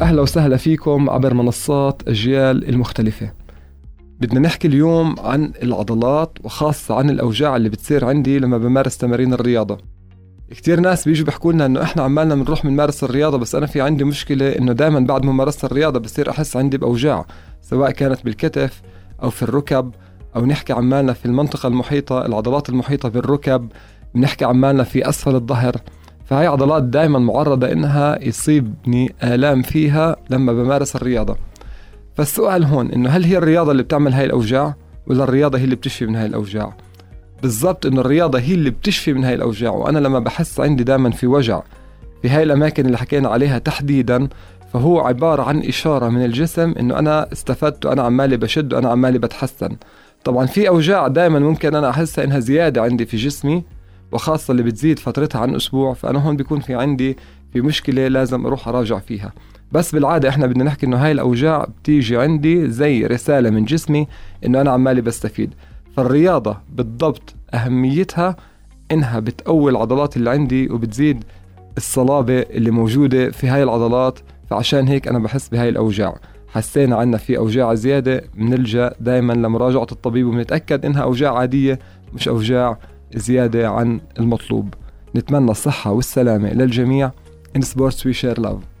أهلا وسهلا فيكم عبر منصات أجيال المختلفة. بدنا نحكي اليوم عن العضلات وخاصة عن الأوجاع اللي بتصير عندي لما بمارس تمارين الرياضة. كتير ناس بيجوا بيحكوا لنا إنه إحنا عمالنا بنروح بنمارس الرياضة بس أنا في عندي مشكلة إنه دائما بعد ممارسه الرياضة بصير أحس عندي بأوجاع سواء كانت بالكتف أو في الركب أو نحكي عمالنا في المنطقة المحيطة العضلات المحيطة بالركب بنحكي عمالنا في أسفل الظهر. فهي عضلات دائما معرضة إنها يصيبني آلام فيها لما بمارس الرياضة. فالسؤال هون إنه هل هي الرياضة اللي بتعمل هاي الأوجاع ولا الرياضة هي اللي بتشفي من هاي الأوجاع؟ بالضبط إنه الرياضة هي اللي بتشفي من هاي الأوجاع وأنا لما بحس عندي دائما في وجع في هاي الأماكن اللي حكينا عليها تحديدا فهو عبارة عن إشارة من الجسم إنه أنا استفدت وأنا عمالي بشد وأنا عمالي بتحسن. طبعا في أوجاع دائما ممكن أنا أحسها إنها زيادة عندي في جسمي وخاصة اللي بتزيد فترتها عن أسبوع فأنا هون بيكون في عندي في مشكلة لازم أروح أراجع فيها. بس بالعادة إحنا بدنا نحكي إنه هاي الأوجاع بتيجي عندي زي رسالة من جسمي إنه أنا عمالي بستفيد. فالرياضة بالضبط أهميتها إنها بتقوي العضلات اللي عندي وبتزيد الصلابة اللي موجودة في هاي العضلات فعشان هيك أنا بحس بهاي الأوجاع. حسينا عنا في أوجاع زيادة بنلجأ دايما لمراجعة الطبيب وبنتأكد إنها أوجاع عادية مش أوجاع زيادة عن المطلوب. نتمنى الصحة والسلامة للجميع. In Sports We Share Love.